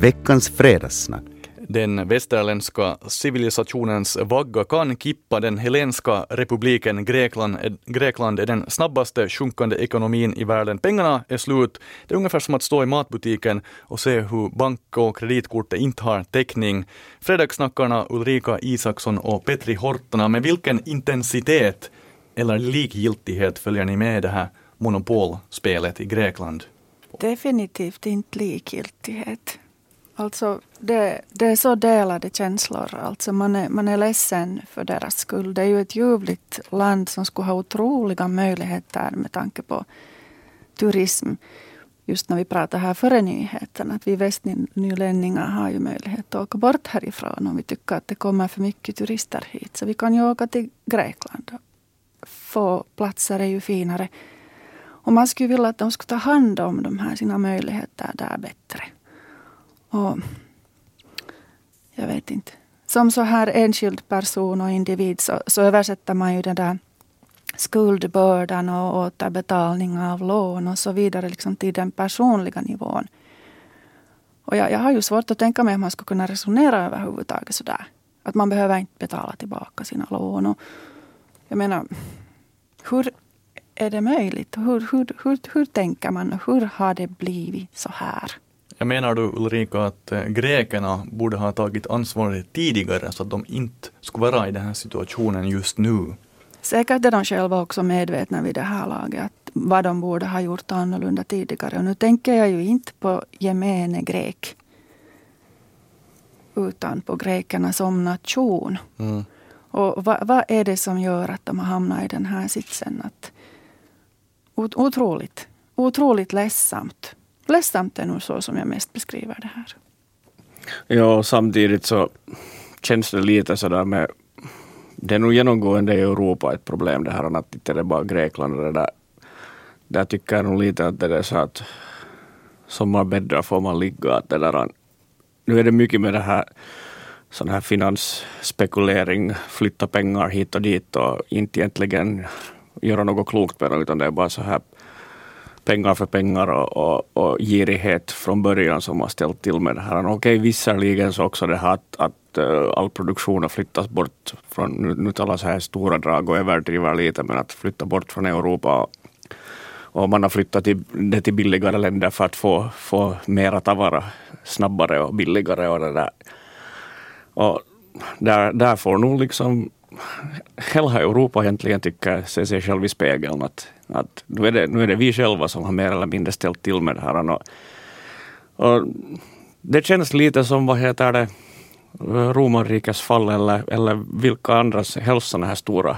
veckans fredagssnack. Den västerländska civilisationens vagga kan kippa den helenska republiken Grekland. Grekland är den snabbaste sjunkande ekonomin i världen. Pengarna är slut. Det är ungefär som att stå i matbutiken och se hur bank och kreditkortet inte har täckning. Fredagssnackarna Ulrika Isaksson och Petri Hortona, med vilken intensitet eller likgiltighet följer ni med det här monopolspelet i Grekland? Definitivt inte likgiltighet. Alltså det, det är så delade känslor. Alltså man, är, man är ledsen för deras skull. Det är ju ett ljuvligt land som skulle ha otroliga möjligheter med tanke på turism. Just när vi pratar här före nyheten, att vi västnylänningar har ju möjlighet att åka bort härifrån om vi tycker att det kommer för mycket turister hit. Så vi kan ju åka till Grekland. Få platser är ju finare. Och man skulle vilja att de skulle ta hand om de här sina möjligheter där bättre. Och jag vet inte. Som så här enskild person och individ så, så översätter man ju den där skuldbördan och återbetalning av lån och så vidare liksom till den personliga nivån. Och jag, jag har ju svårt att tänka mig att man skulle kunna resonera överhuvudtaget sådär. Att man behöver inte betala tillbaka sina lån. Och jag menar, hur är det möjligt? Hur, hur, hur, hur tänker man? Hur har det blivit så här? Jag menar du Ulrika att eh, grekerna borde ha tagit ansvar tidigare så att de inte skulle vara i den här situationen just nu? Säkert är de själva också medvetna vid det här laget vad de borde ha gjort annorlunda tidigare. Och nu tänker jag ju inte på gemene grek utan på grekerna som nation. Mm. Och vad, vad, är det som gör att de har hamnat i den här sitsen? Att, otroligt, otroligt ledsamt ledsamt är nog så som jag mest beskriver det här. Ja, samtidigt så känns det lite sådär med det är nog genomgående i Europa ett problem det här att inte det är bara Grekland och det där. Där tycker jag nog lite att det är så att sommarbäddar får man ligga. Att det där, nu är det mycket med det här sån här finansspekulering, flytta pengar hit och dit och inte egentligen göra något klokt med det utan det är bara så här pengar för pengar och, och, och girighet från början som har ställt till med det här. Okej, okay, visserligen så också det här att, att eh, all produktion har flyttats bort från, nu, nu talar så här stora drag och överdriver lite, men att flytta bort från Europa och man har flyttat till, det till billigare länder för att få, få mera tavara snabbare och billigare och det där. Och där, där får nog liksom hela Europa egentligen tycker se sig själv i spegeln att, att nu, är det, nu är det vi själva som har mer eller mindre ställt till med det här. Och, och det känns lite som, vad heter det, romarrikets fall eller, eller vilka andra helst sådana här stora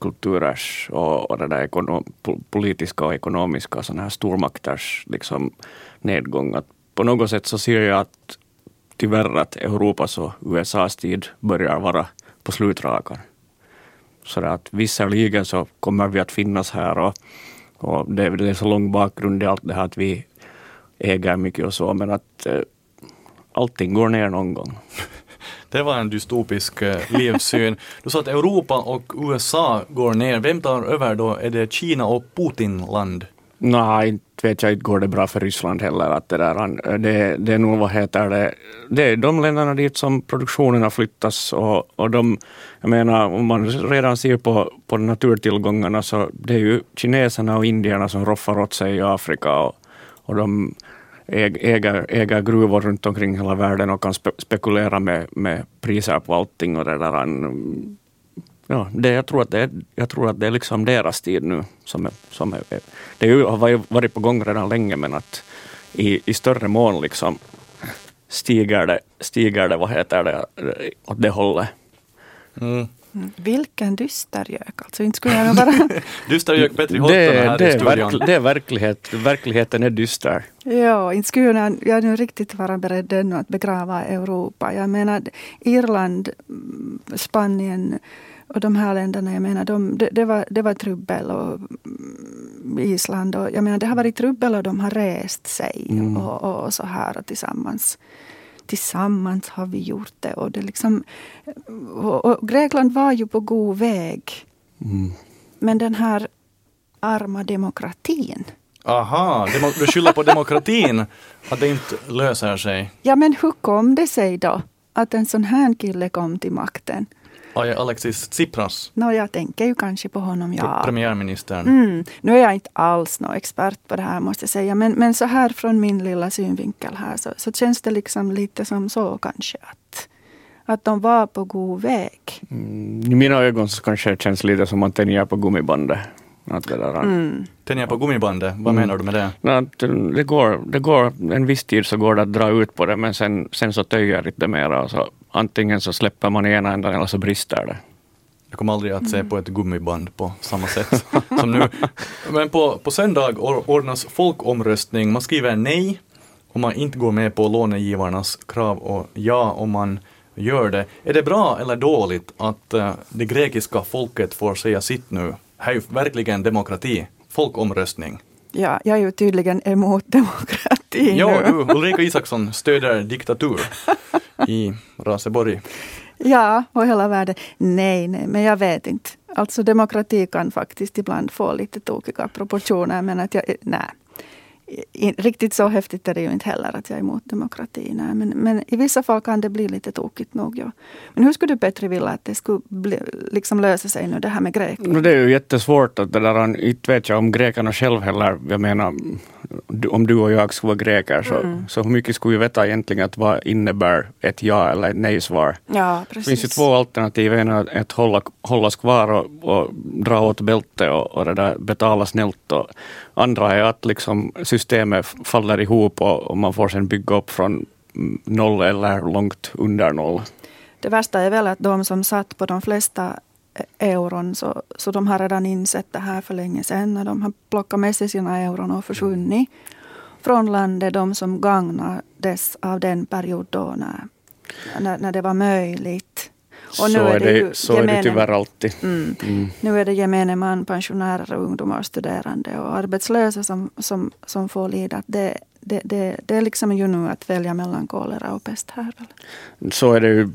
kulturers och, och det där ekonom, politiska och ekonomiska sådana här stormakters liksom nedgång. Att på något sätt så ser jag att tyvärr att Europas och USAs tid börjar vara på slutrakan. Så att visserligen så kommer vi att finnas här och, och det, det är så lång bakgrund i allt det här att vi äger mycket och så, men att eh, allting går ner någon gång. Det var en dystopisk eh, livssyn. Du sa att Europa och USA går ner. Vem tar över då? Är det Kina och Putinland? Nej, inte vet jag, inte går det bra för Ryssland heller. Att det, där, det, det är nog, vad heter det, det är de länderna dit som produktionen har flyttats och, och de, jag menar, om man redan ser på, på naturtillgångarna så det är ju kineserna och indierna som roffar åt sig i Afrika och, och de äger, äger gruvor runt omkring hela världen och kan spe, spekulera med, med priser på allting och det där Ja, det, jag, tror att det jag tror att det är liksom deras tid nu. Som är, som är, det har varit på gång redan länge men att i, i större mån liksom stiger det, stiger det, vad heter det, åt det hållet. Mm. Mm. Vilken dystergök, alltså inte skulle jag bara... dystergök Petri Holtonen här det i studion. Det är verklighet, verkligheten är dyster. Ja, inte skulle jag, jag nu riktigt vara beredd ännu att begrava Europa. Jag menar Irland, Spanien, och de här länderna, jag menar, de, det, det, var, det var trubbel och mm, Island och jag menar, det har varit trubbel och de har rest sig mm. och, och, så här och tillsammans. Tillsammans har vi gjort det och det liksom och, och Grekland var ju på god väg. Mm. Men den här arma demokratin Aha, du skyller på demokratin, att det inte löser sig. Ja, men hur kom det sig då att en sån här kille kom till makten? Alexis Tsipras. No, jag tänker ju kanske på honom, ja. Premiärministern. Mm. Nu är jag inte alls någon expert på det här måste jag säga. Men, men så här från min lilla synvinkel här så, så känns det liksom lite som så kanske att, att de var på god väg. Mm, I mina ögon så kanske det känns lite som att den är på gummibandet. Att det där, Mm. Tänjer på gummibandet, vad Mm. menar du med det? att det, går, det går, en viss tid så går det att dra ut på det men sen, sen så töjer det mera. Så antingen så släpper man i ena änden eller så brister det. Jag kommer aldrig att se på ett gummiband på samma sätt som nu. Men på, på söndag or- ordnas folkomröstning. Man skriver nej om man inte går med på lånegivarnas krav och ja om man gör det. Är det bra eller dåligt att eh, det grekiska folket får säga sitt nu? Här är ju verkligen demokrati. Folkomröstning. Ja, jag är ju tydligen emot demokrati Ja, nu. du, Ulrika Isaksson stöder diktatur i Raseborg. Ja, och hela världen. Nej, nej, men jag vet inte. Alltså demokrati kan faktiskt ibland få lite tokiga proportioner. Men att jag, nej. Riktigt så häftigt är det ju inte heller att jag är emot demokrati. Nej. Men, men i vissa fall kan det bli lite tokigt nog. Ja. Men hur skulle du Petri vilja att det skulle bli, liksom lösa sig nu det här med Grekland? No, det är ju jättesvårt att det där, inte vet jag om grekerna själv heller, jag menar om du och jag skulle vara greker så, Mm. så hur mycket skulle vi veta egentligen att vad innebär ett ja eller ett nej-svar? Ja, Det finns ju precis. två alternativ, ena är att hålla, hållas kvar och, och dra åt bältet och, och det där, betala snällt. Och andra är att liksom systemet faller ihop och, och man får sen bygga upp från noll eller långt under noll. Det värsta är väl att de som satt på de flesta euron, så, så de har redan insett det här för länge sedan. Och de har plockat med sig sina euron och försvunnit från landet. De som gagnades av den period då när, när, när det var möjligt. Och nu så är det ju så är det gemene- tyvärr alltid. Mm. Mm. Nu är det gemene man, pensionärer, ungdomar, studerande och arbetslösa som, som, som får lida. Det, det, det, det är liksom ju nu att välja mellan kolera och pest här. Väl. Så är det ju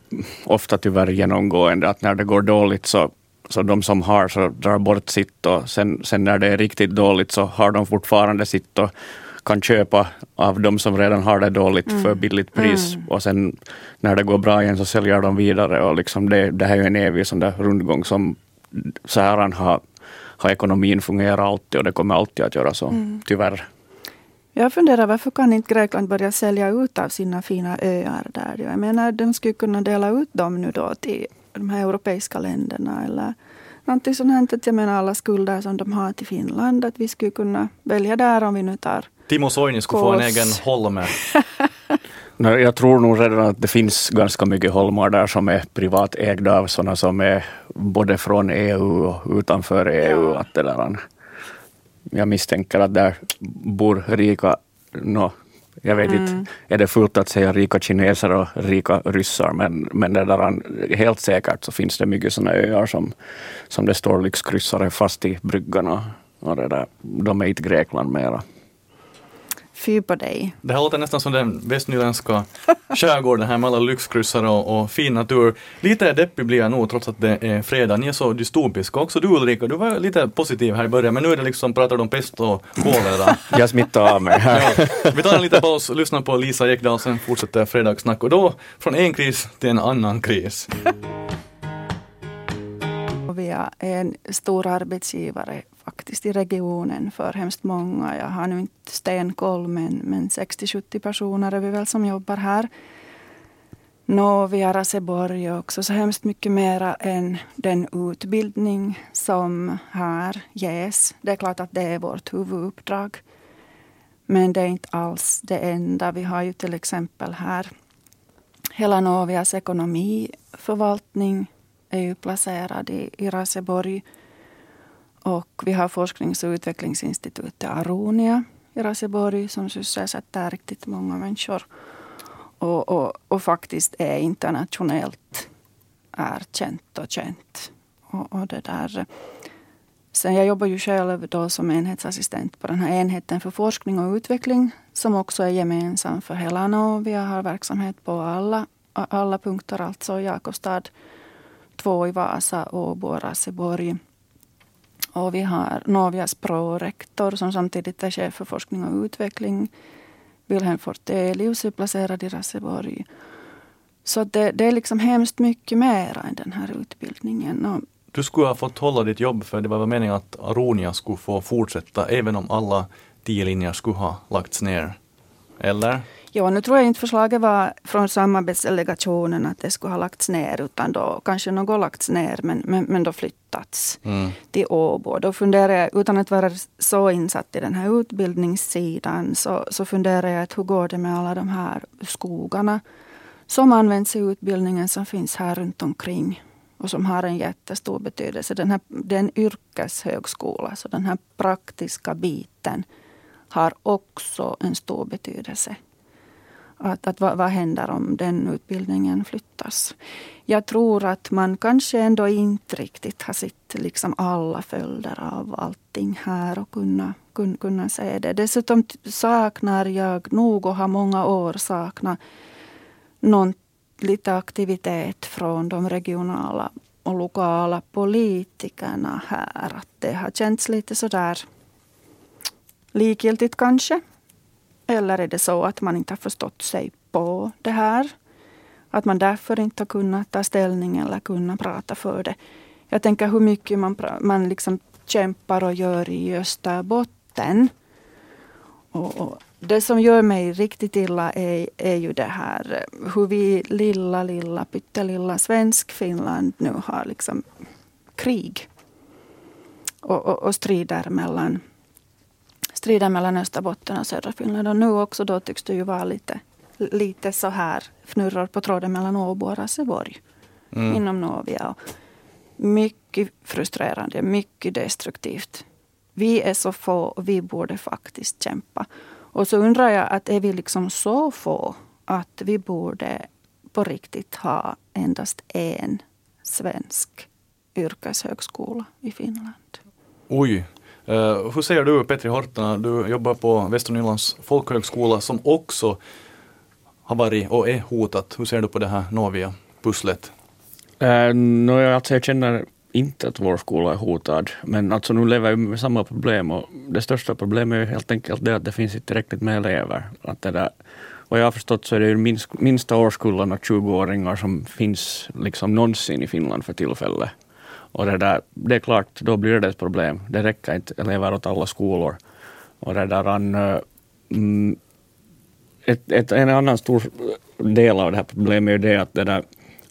ofta tyvärr genomgående att när det går dåligt så, så de som har så drar bort sitt och sen, sen när det är riktigt dåligt så har de fortfarande sitt och kan köpa av de som redan har det dåligt för billigt pris Mm. och sen när det går bra igen så säljer de vidare och liksom det, det här är en evig sån där rundgång som så här har, har ekonomin fungerat alltid och det kommer alltid att göra så, Mm. tyvärr. Jag funderar varför kan inte Grekland börja sälja ut av sina fina öar där? Jag menar, de skulle kunna dela ut dem nu då till de här europeiska länderna eller någonting sånt här. Jag menar alla skulder som de har till Finland, att vi skulle kunna välja där om vi nu tar Timo Soini skulle få en egen holme. Nej, Jag tror nog redan att det finns ganska mycket holmar där som är privatägda av sådana som är både från EU och utanför EU. Ja. Att det där, jag misstänker att där bor rika, no, jag vet Mm. inte, är det fullt att säga rika kineser och rika ryssar, men, men det där, helt säkert så finns det mycket sådana öar som, som det står lyxkryssare fast i bryggarna. Och det där, de är inte Grekland mera. Fy på dig. Det här låter nästan som den västnyländska skärgården här med alla lyxkryssare och, och fin natur. Lite deppig blir jag nog trots att det är fredag. Ni är så dystopiska. Också du Ulrika, du var lite positiv här i början men nu är det liksom, pratar du om pest och kolera. Jag smittar av mig här. Ja, vi tar en liten paus, lyssnar på Lisa Ekdahl, sen fortsätter fredagssnack och då från en kris till en annan kris. Vi är en stor arbetsgivare faktiskt i regionen för hemskt många. Jag har nu inte stenkoll men, men 60-70 personer är vi väl som jobbar här. Nå, vi har Raseborg också så hemskt mycket mera än den utbildning som här ges. Det är klart att det är vårt huvuduppdrag. Men det är inte alls det enda. Vi har ju till exempel här hela Novias ekonomiförvaltning är ju placerad i, i Raseborg. Och vi har forsknings och utvecklingsinstitutet Aronia i Raseborg som sysselsätter riktigt många människor. Och, och, och faktiskt är internationellt erkänt och känt. Och, och det där. Sen jag jobbar ju själv då som enhetsassistent på den här enheten för forskning och utveckling som också är gemensam för hela Jag har verksamhet på alla, alla punkter, alltså Jakobstad, två i Vasa, Åbo och Raseborg och vi har Novias prorektor som samtidigt är chef för forskning och utveckling. Wilhelm Fortelius är placerad i Raseborg. Så det, det, är liksom hemskt mycket mer än den här utbildningen. Och du skulle ha fått hålla ditt jobb för det var väl meningen att Aronia skulle få fortsätta även om alla tio linjer skulle ha lagts ner. Eller? Ja, nu tror jag inte förslaget var från samarbetsdelegationen att det skulle ha lagts ner utan då kanske något lagts ner men, men, men då flyttats mm. till Åbo. Då funderar jag, utan att vara så insatt i den här utbildningssidan, så, så funderar jag att hur går det med alla de här skogarna som används i utbildningen som finns här runt omkring och som har en jättestor betydelse. Den här, det är en yrkeshögskola, så den här praktiska biten har också en stor betydelse. Att, att vad, vad händer om den utbildningen flyttas? Jag tror att man kanske ändå inte riktigt har sett liksom alla följder av allting här och kunna, kun, kunna se det. Dessutom saknar jag nog och har många år saknat någon lite aktivitet från de regionala och lokala politikerna här. Att det har känts lite sådär likgiltigt kanske. Eller är det så att man inte har förstått sig på det här? Att man därför inte har kunnat ta ställning eller kunnat prata för det. Jag tänker hur mycket man, man liksom kämpar och gör i Österbotten. Och, och det som gör mig riktigt illa är, är ju det här hur vi lilla, lilla, pyttelilla svensk-Finland nu har liksom krig. Och, och, och strider mellan strider mellan Österbotten och södra Finland. Och nu också då tycks det ju vara lite, lite så här fnurror på tråden mellan Åbo och Raseborg. Mm. Inom Novia. Mycket frustrerande, mycket destruktivt. Vi är så få och vi borde faktiskt kämpa. Och så undrar jag att är vi liksom så få att vi borde på riktigt ha endast en svensk yrkeshögskola i Finland? Oj, Uh, hur ser du Petri Hortana, du jobbar på Västernylands folkhögskola som också har varit och är hotat. Hur ser du på det här Novia-pusslet? Eh, uh, no, alltså jag känner inte att vår skola är hotad, men alltså nu lever vi med samma problem och det största problemet är helt enkelt det att det finns inte tillräckligt med elever. Att det där, vad jag har förstått så är det ju minst, minsta årskullarna 20-åringar som finns liksom någonsin i Finland för tillfället. Och det, där, det är klart, då blir det ett problem. Det räcker inte elever åt alla skolor. Och det där, an, eh, mm, ett, ett, en annan stor del av det här problemet är det att det där,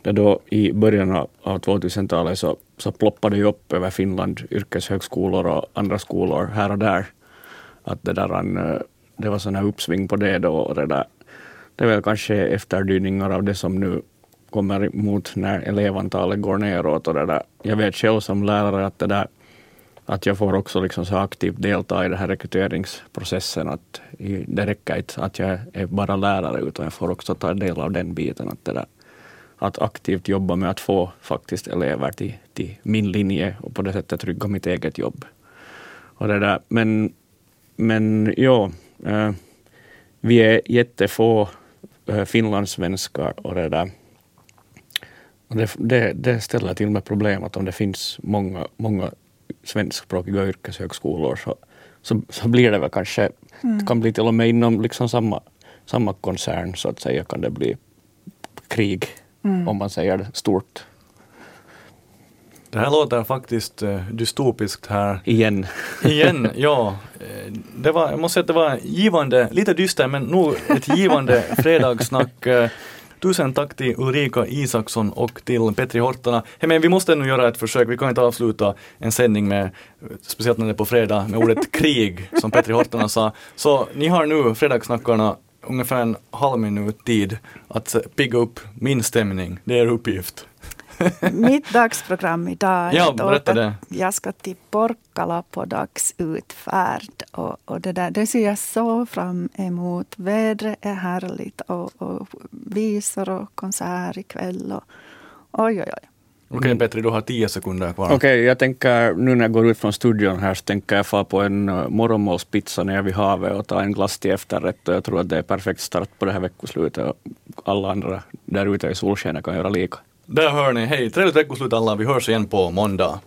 det då i början av 2000-talet så, så ploppade det upp över Finland yrkeshögskolor och andra skolor här och där. Att det, där, an, eh, det var sådana uppsving på det då. Och det, där, det är väl kanske efterdyningar av det som nu kommer mot när elevantalet går neråt. Och det där. Jag vet själv som lärare att, det där, att jag får också liksom så aktivt delta i den här rekryteringsprocessen. Att det räcker inte att jag är bara lärare utan jag får också ta del av den biten. Att, det där, att aktivt jobba med att få faktiskt elever till, till min linje och på det sättet trygga mitt eget jobb. Och det där. Men, men ja, eh, vi är jättefå eh, finlandssvenskar och det där det, det, det, ställer till med problem att om det finns många, många svenskspråkiga yrkeshögskolor så, så, så blir det väl kanske, mm. det kan bli till och med inom liksom samma, samma koncern så att säga kan det bli krig mm. om man säger det stort. Det här låter faktiskt uh, dystopiskt här. Igen. Igen, ja. Eh, det var, jag måste säga att det var givande, lite dyster men nog ett givande fredagssnack. Tusen tack till Ulrika Isaksson och till Petri Hortana. Hey, men vi måste nu göra ett försök, vi kan inte avsluta en sändning med, speciellt när det är på fredag, med ordet krig, som Petri Hortana sa. Så ni har nu, Fredagssnackarna, ungefär en halv minut tid att pigga upp min stämning. Det är uppgift. Mitt dagsprogram idag ja, berätta det. jag ska till Porkkala på dagsutfärd. Och, och det, där, det ser jag så fram emot. Vädret är härligt och, och visor och konsert ikväll. Och, oj, oj, oj. Okej okay, Petri, du har tio sekunder kvar. Okej, okay, jag tänker nu när jag går ut från studion här så tänker jag få på en uh, morgonmålspizza nere vid havet och ta en glass till efterrätt. Och jag tror att det är perfekt start på det här veckoslutet och alla andra där ute i solskenet kan göra lika. Där hör ni, hej, trevligt veckoslut alla, vi hörs igen på måndag.